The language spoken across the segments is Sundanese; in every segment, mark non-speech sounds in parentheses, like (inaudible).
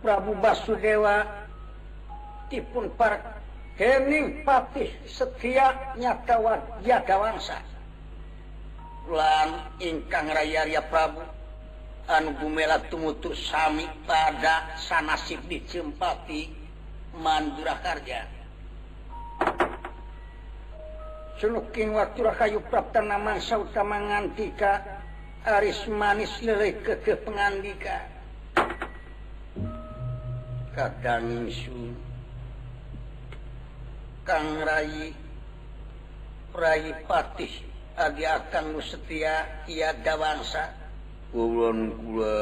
Prabu Bas Dewa dipun Park Hening Patih setiapnyakawagawangsalan ingkang rayaaria Prabu anumela tumutussami pada sana Siti cempati Mandura Harja Hai waktuhayu Pratanutaangantika Aris manis lirik ke ke pengandika kadang su Kang Rai Rai Patih Agi akan nu setia ia dawansa Kulon kula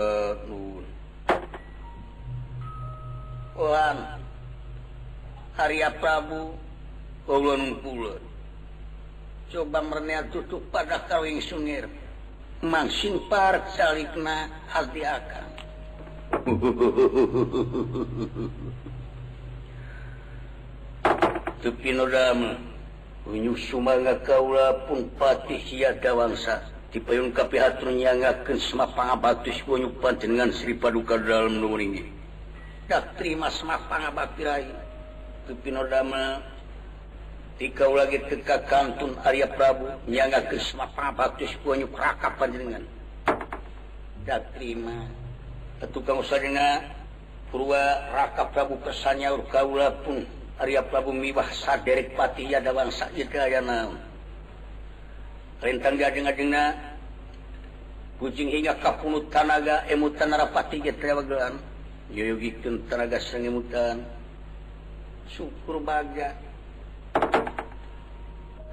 nun Kulon Arya Prabu Kulon kula Coba merniat tutup pada kawing sungir sinaka (laughs) Tumayu sum kaula ppati si dawangsa dipeungkapi hatunnya ngaken semmapangga batus kunyu pangan seri paduka dalam mening diri Dak termasmapangga bak Tupidama. tika lagi teka kantun Arya Prabu nyanga kesma pabatus puanyu raka panjenengan dak terima tukang usahanya purwa raka Prabu kesannya kaula pun Arya Prabu mibah saderek pati ya bangsa sakit kaya naon rentang gajeng ajengna kucing hingga kapunut tanaga emutan rapati ge trawagelan yoyogikeun tanaga sang emutan syukur bagat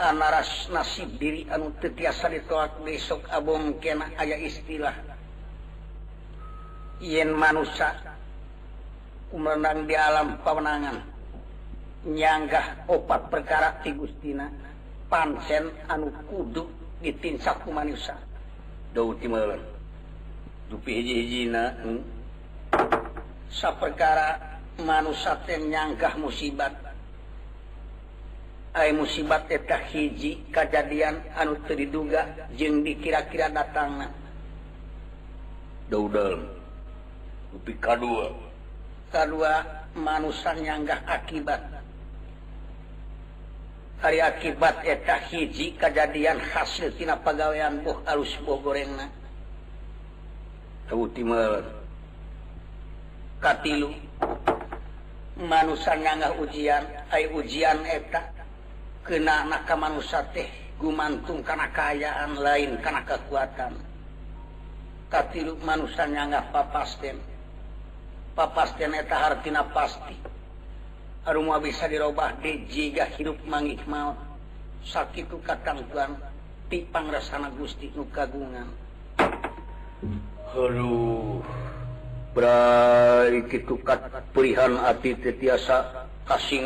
punya naras nasi diri anutetdito besok aya istilah manusiamenang di alam pewenangan nyangka obat perkara tigustina pancen anu kudu ditin hmm? perkara manusia dan nyangka musibbat musibaheta hijji kejadian anu teruga jeng di kira-kira datang da2 mannya nggak akibat Hai hari akibateta hiji kejadian hasilapaian bogor manusangah ujian Hai ujian etak teh gumantung karena kayan lain karena kekuatanannya nggak papa papasteneta pasti Har rumah bisa dirubah jika hidup mangikkmal sakit pipang rasana gustik kagungan itu perhanasa kasih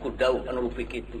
kudarupik itu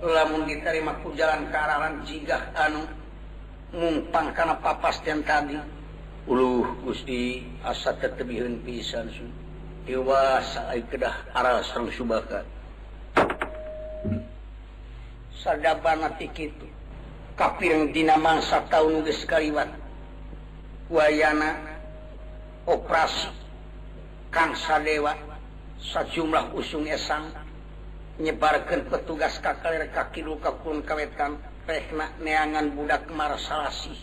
diterima pujalan kean jika anu numumpang karena papas yang tadi Gusti asa kete pisan dewasadah arah selalu sadtik tapi yang dinamang saat tahun nuwant wayanaras kansa dewa saat jumlah usungnya sang menyebarkan petugas ka kakiuka pun neangan budak kemarasi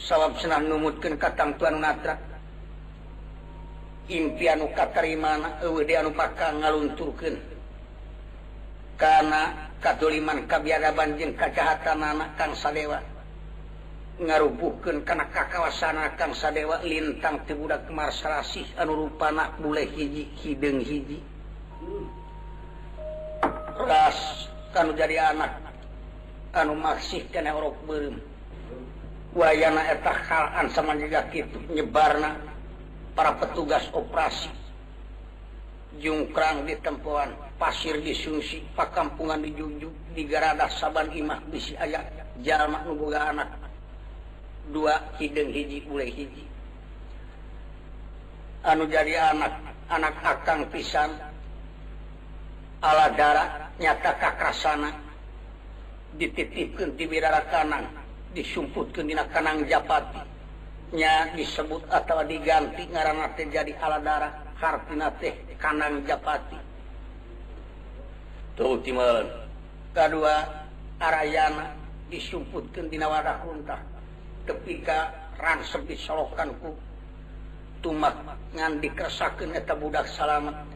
salabab senang numutkan kata tuandra impianuka mana karena katoliman kabiaga banjen kacatan anak kandewa ngaubuken karena kakawasanakan saddewa lintang tebudak kemarasi an anak bule hiji Hing hijji kalau ja anak masihetanyebar para petugas operasijungkrang di temuan pasir dis Susi Pakkampungan dijunjung di Gardah saban Imahi aya anak dua hiddenhiji anu jadi anak anakak akan pisan dan ala darah nyatakakkrasana dititip kentira kanang disumput kedina kanang Japatinya disebut atau diganti ngarang terjadi ala darah Har teh kanan Japati kedua Arayayana disumput kedina wa unta ketika ranep disalkanku tu nga dikersakakannyata budak salatku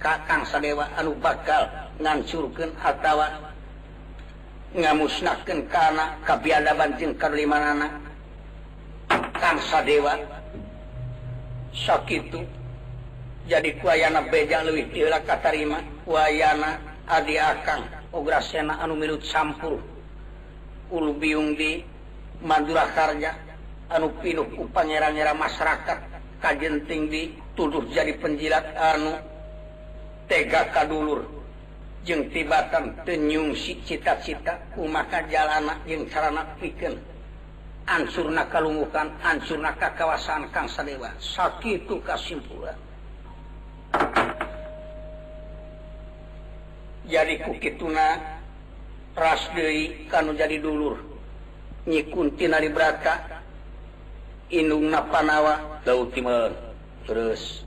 sa dewa anu bakal ngancurkantawa mu karena bancingsa dewa sakit jadi kuana be kata anuut camp uluung di manjukarnya anu pinup up menyerah-rah masyarakat kajjenting ditudur jadi penjilat anu gakak dulur jeng ti Batang penyumsi cita-cita rumah maka Jaan yang carana pi Ansurna kallumukan Ansurna Ka kawasanan Kangsa dewa sakit Kasim pu Hai jadi kuki tununa ras jadi dulunyiiku Indungnaawa gatimeur terus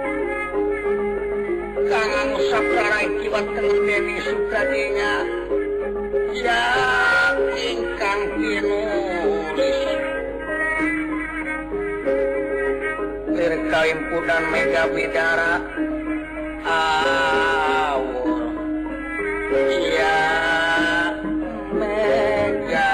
Ka ngangu sapra kiwa nemi sukadinyaiya ingkang bin Mer ka pudan megaga Widara me ha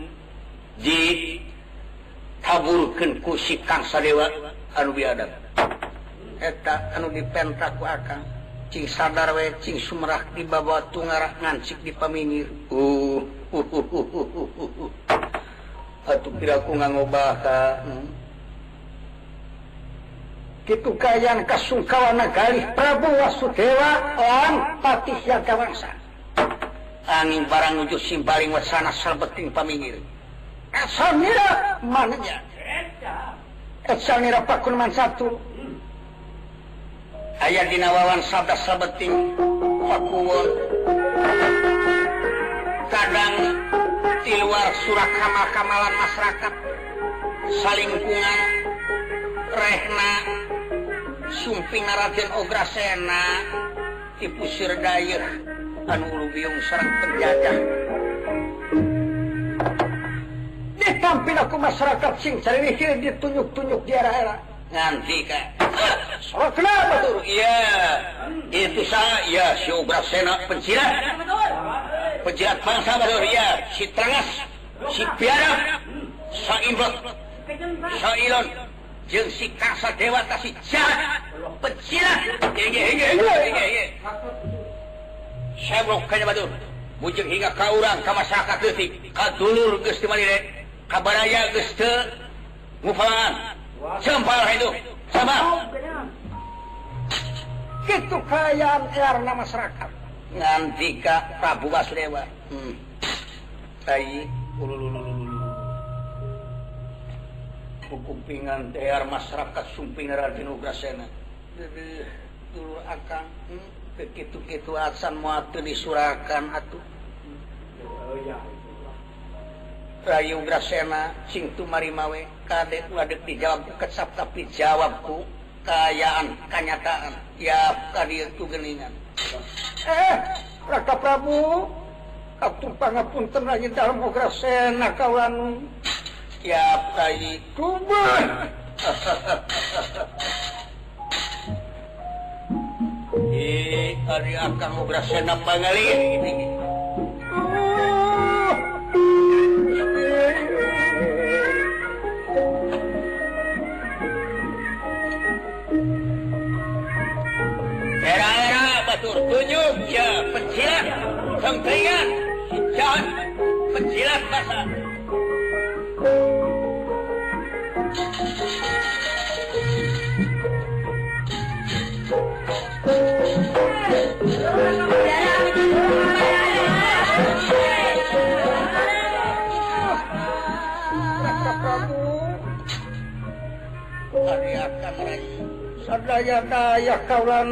kabulken kusa dewa an dipen Sumerah dibawa Tu ngarah nganci di pe ngo Hai ituuka Kaungkawana Prabu waswakawasa angin parangjud simbaiana sahabat tim par sal ayaah dinawawan Sabda Sabbetim Kadang tiwa Surakama kamlan masyarakat salingkungan Rehna Sumpiden Ograsena dipusir Dair Anulubiungsrang terjadah. Hai tammpi ke masyarakat ditunjuk-juk itu saya pen bang dewa hingga ka ke masyarakat dulunilai sempa itu karena masyarakatnti Prabu Baslewakupingan hmm. daerah masyarakat Sumpi Ra begitu-kitu hmm, adasan atau dis surahkan atuh Prayu Grasena singtu Marimawi ka wa dijawabku ke tapijawabku kayakankanyataan ya tadiingan kamubu Abdul pan pun tenanya Graena kawanmu siapa kamu Bang Tunjuknya pensilat, sentringan, John, pensilat masa. Sadaya daya kawan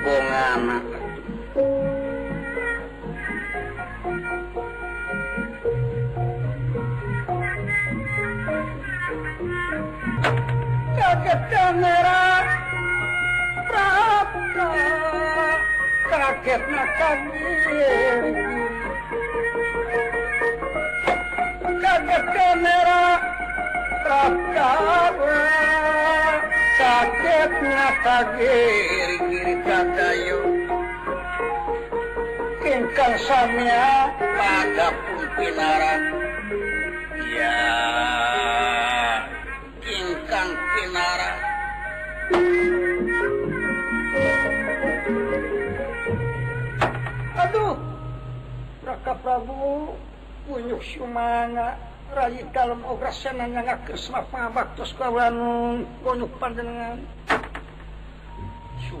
bunga mah Kagetanera Prata Kaget kamera, kaget giri-giri kadayo ingkang samya pada pun pinaran ya ingkang pinaran aduh Raka Prabu punyuk sumanga Rayi dalam yang senanya ngakus mapabak terus kawan konyuk panjenengan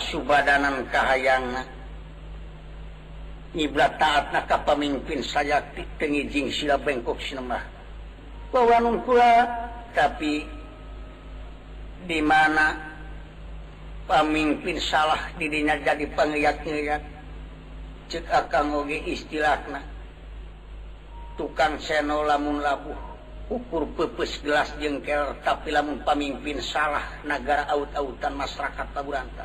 badnan kehaangannyibla taatkah pemimpin sayatikgi Jing sila pengkok se tapi di mana pemimpin salah didin jadi pengtnya ya ce ngoge istilahtukang se lamun la ukur pepes gelas jengkel tapilahpamimpin salah negara ad-autan masyarakat taburanta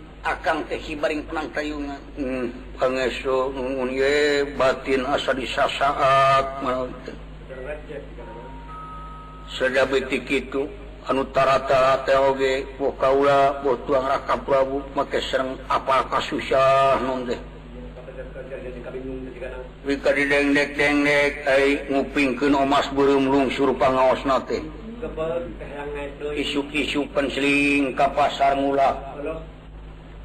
akan eh hibaring pela kayungan hmm, batin asa dis Seda betiktu anu tarata tege wo kaula botuang rakap pubu makerang apa ka susah non dengneknek kay nguing ke noas burlung surrup pangaos na isuki suensling ka pasar mula.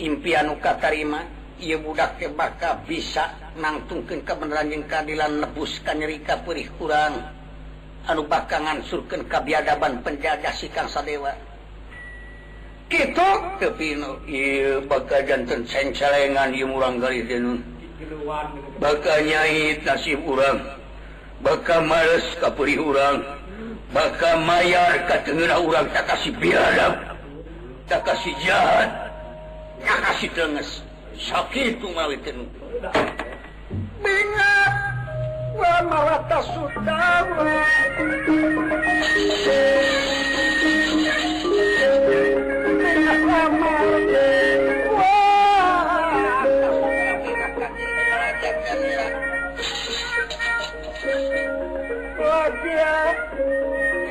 impian katarima ia budak kebaka bisa nangtungken kebenaran yangadilan nebuskan nyeri kapih kurang anu bakangan surken kabiadaban penjagasikandewa kita ke makaanyaib kurangrang bakka males kapuri hurang bak mayarkan dengan orang tak kasih biara tak kasih ja kasih tenges sakit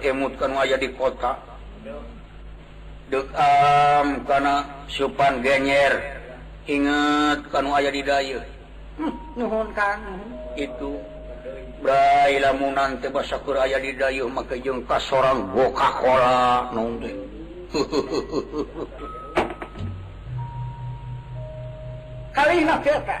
emutkan eh, way di kota karena supan geer ingetkan way di day hmm, itumun nanti bahasakuraya di day maka jungka seorang Bokora kali aku kok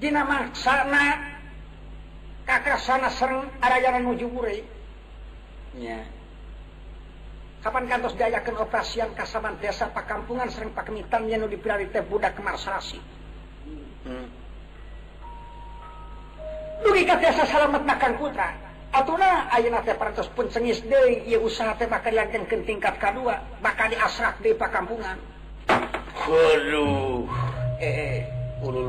Dina maksana kakak sana sereng yang menuju murai. Ya. Kapan kantos diayakan operasian kasaman desa kampungan sereng pakemitan yang lebih dipilari teh budak kemarsasi. Hmm. Dugi selamat desa selamat makan putra. Atuna ayeuna teh parantos pun cengis deui ieu usaha teh bakal dilanjutkeun tingkat kadua, bakal diasrak deui pakampungan. Waduh. Eh, eh. eh.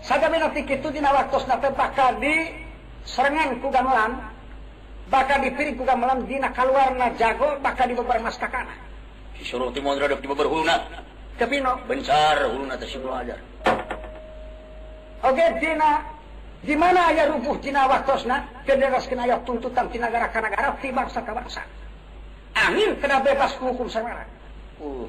Saja minati itu dina waktos nate bakal di serengan ku gamelan, bakal di piring ku gamelan dina kaluarna jago bakal di beberapa mas kakana. Si suruh timon radok di beberapa hulna. Kepino. Bencar hulna teh si ajar. Oke dina di mana aya rubuh dina waktosna kederas kena aya tuntutan tina negara gara ti bangsa bangsa. Angin kena bebas hukum samara. Uh. Oh.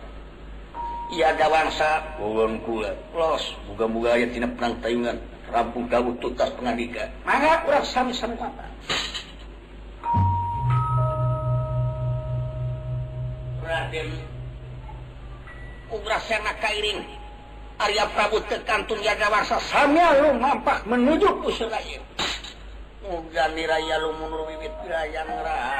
ia ada bangsa bukan ayat tidak perang tayungan. rampung kabut tuntas pengadika. mana kurang sami sami mata Raden sena Kairin Arya Prabu tekantun yada warsa samia lu nampak menuju pusat lain Moga niraya lu munur bibit biraya ngerah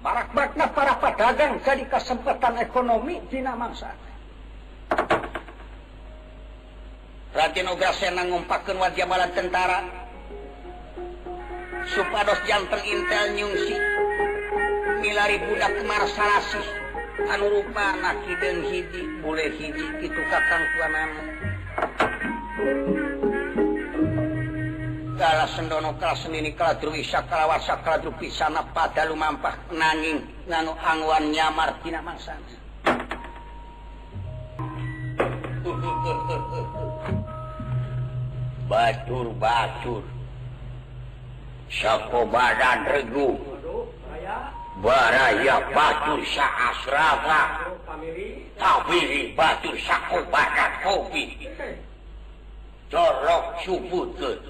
parana para dagang dari kesempatan ekonomi na Hai raenangumpakat tentara Supados jam terintelnysi milari budakmarih an rumah dan boleh Hi itu katauan kala sendono kala senini kala druwisa kala wasa kala drupisana pada lumampah nanging nganu angwan nyamar tina mangsana (laughs) batur batur sako badan regu baraya batur sa asrama Tapi batur sako badan kopi subuh subutut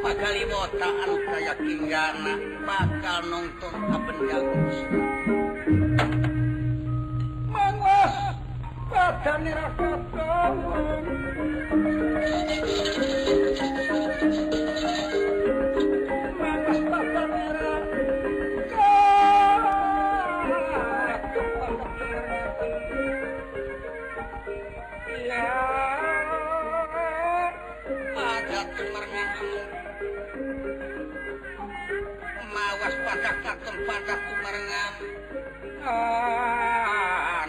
pagali mota anu kaya kinggana bakal nonton kabendang Mangwas badani rasa kawan kan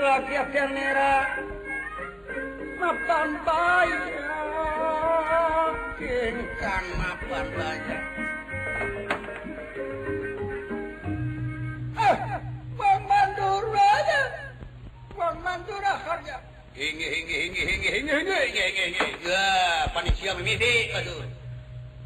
Lagi ada nera Mapan bayang Kingkan mapan bayang Eh, ah, Bang Mandura aja Bang Mandura harga Hingi, hingi, hingi, hingi, hingi, hingi, hingi, hingi, hingi, hingi, hingi,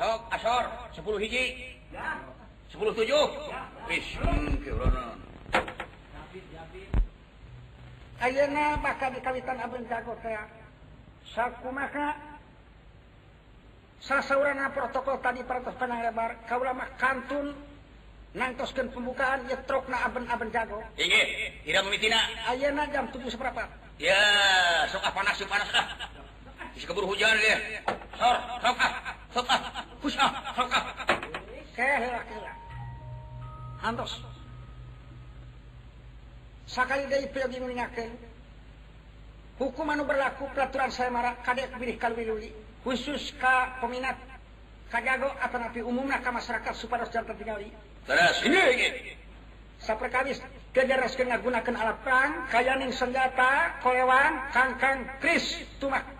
or 10 hiji 10nya maka di Kalitan Aben Jagona protokol tadi paratas penang lebar kau lama kantun nangtoskan pembukaanrokna Abenen jago seberapa ya soka ah panas ah. Bisa keburu hujan dia. Sor, rokah, rokah, husah, rokah. Kehela-kehela. Hantos. Sakali dari pergi mengingatkan. Hukum anu berlaku peraturan saya marah kadek bilih kalwiluli. Khusus ka peminat kajago atau umum umumnya ke masyarakat supaya harus jantan tinggali. Terus, ini lagi. Saperkawis kejaras kena gunakan alat perang, kayanin senjata, kolewan, kangkang, kris, tumak.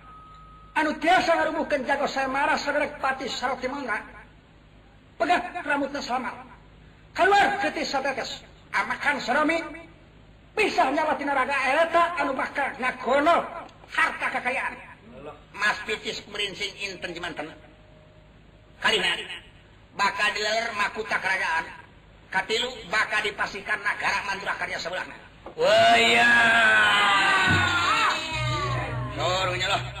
anu tiasa bukan jago marah sagerek pati sarok timangna pegang rambutnya selamat keluar ketis sabetes amakan serami pisah nyawa tina raga eta anu bakal ngakono harta kekayaan mas pitis merinsing inten kali karina bakal diler makuta kerajaan katilu bakal dipastikan negara mandura karya sebelahnya Wah, ya. Sorunya loh.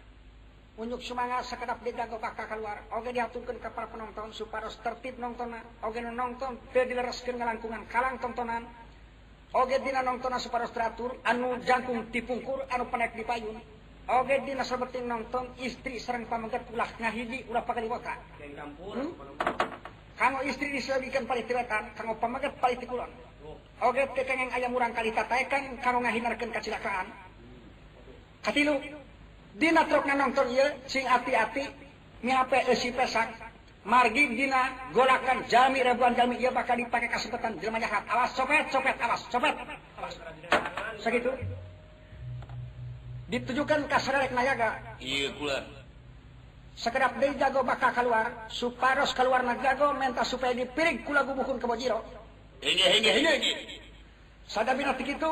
unjuk semangat sekedap didago bakal keluar oge diaturkan ke para penonton supaya tertib nonton oge nonton teu dilereskeun ngelangkungan kalang tontonan oge dina nonton supaya teratur anu jangkung dipungkur anu penek di payun oge dina sabeting nonton istri serang pamangkat ulah ngahidi ulah pakai botak hmm? kanggo istri paling palitiretan kanggo pamangkat palitikulon oh. oge teu yang ayam urang kali tataekan kanggo ngahinarkan kecelakaan hmm. katilu Dina truk nonton iya, sing hati-hati, miape eh, si pesang. Margi dina golakan jami ribuan jami iya bakal dipakai kesempatan jelma jahat. Awas copet, copet, awas copet. Awas. Segitu. Ditujukan ke sadarek nayaga. Iya kula. Sekedap dari jago bakal keluar, suparos keluar na jago, minta supaya dipiring kula gubukun ke bojiro. Hingga, hingga, hingga, hingga. Sadabina itu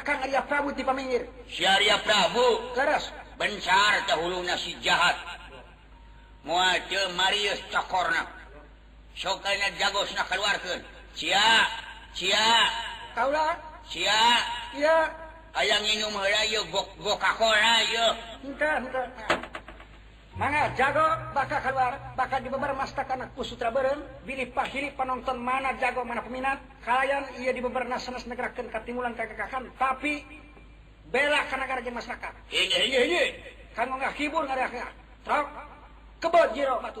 saya Prabugir Syaria Prabu keras besar dahulu nasi jahat muauh Marius cakorna sokanya jagonah keluar si si si ayaang ingingung melayu ka man jago bakal keluar bakal di beber masakanakku Sutra pilih pakili panonton mana jago mana peminat kalian ia diber nasanas-negra kekatstimuln kakakkahan tapi bela karena-gara jemas kamu nggak kibur keboro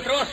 que eu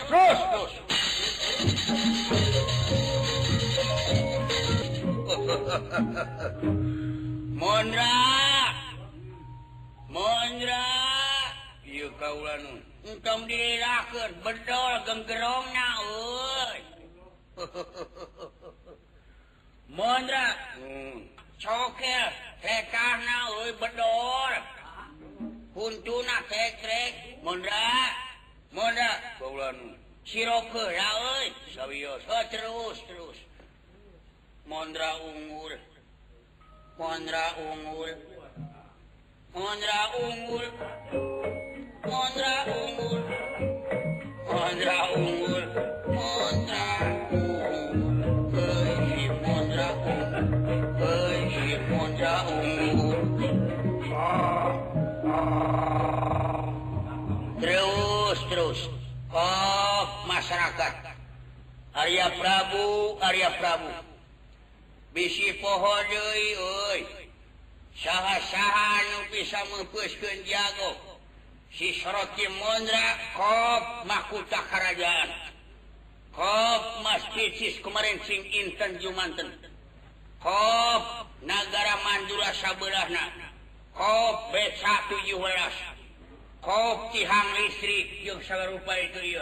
salahahan bisa mempu kenjago sirodramahtaraja masjidcis kemarin sinktan juman negara manju sabelahham listtrisa lupa itu Yo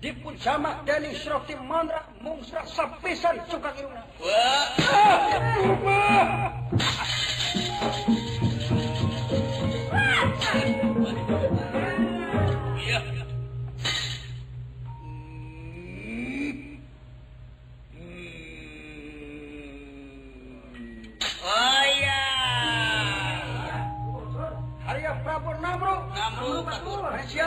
dipun jamak dening sira Mandra mung sira sepisan cukang irungna wah Oh iya. Harya Prabu Namro. Namro Prabu. Raja,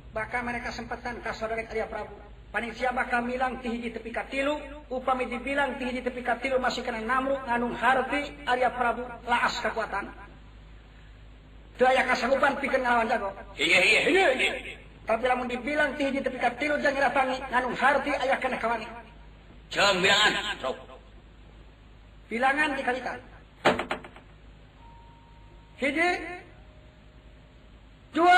bahkan mereka sempatan dari Arya Prabu panitia bahkan milang tihi di tepi katilu upami dibilang tihi di tepi katilu masih kana namu nganung harti Arya Prabu laas kekuatan Itu ayah kasagupan pikir ngalawan jago iya iya iya, iya iya iya tapi lamun dibilang tihi di tepi katilu jangan datangi nganung harti ayah kena kawani jeung bilangan bilangan dikalikan hiji dua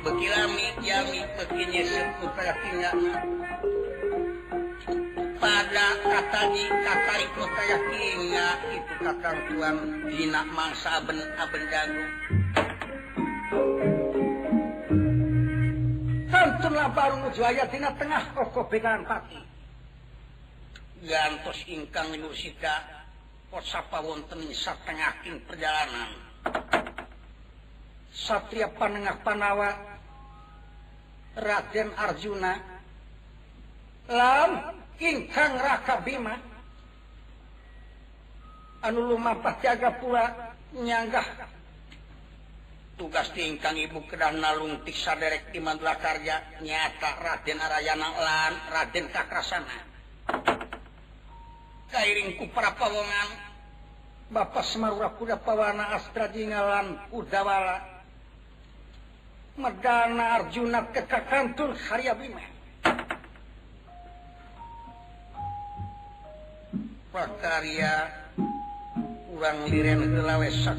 Bekilami jami pekinya seputarnya pada kata di kata itu saya kira itu kata tuan dina mangsa aben aben jago tentulah baru mujaya dina tengah kokoh bekaan pati gantos ingkang nusita kosapa wonten satengahkin perjalanan Satria Panengah Panawa Raden Arjuna lamingkang Rakab Bimaga punya tugas diingkang ibu kedanna Lutik saderek dilakarjanyata Raden Arayanalan Raden Kakrasana Kaing kupra Pawongan Bapak Semaura Kuda Pawana Asstralam kudawala. danjuna ketulya bakya ula sak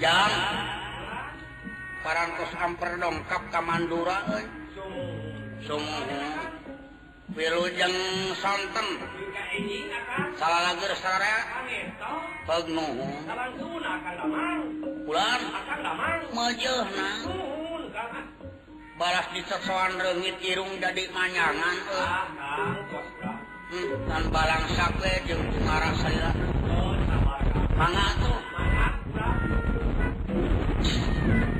jam parakus amper dongkap kamandura biru jeng sontm salah lagi saya Penu bulan majena balas di persosoanrenggit kirung daangan hmm, dan bala sak marah saya sangat tuh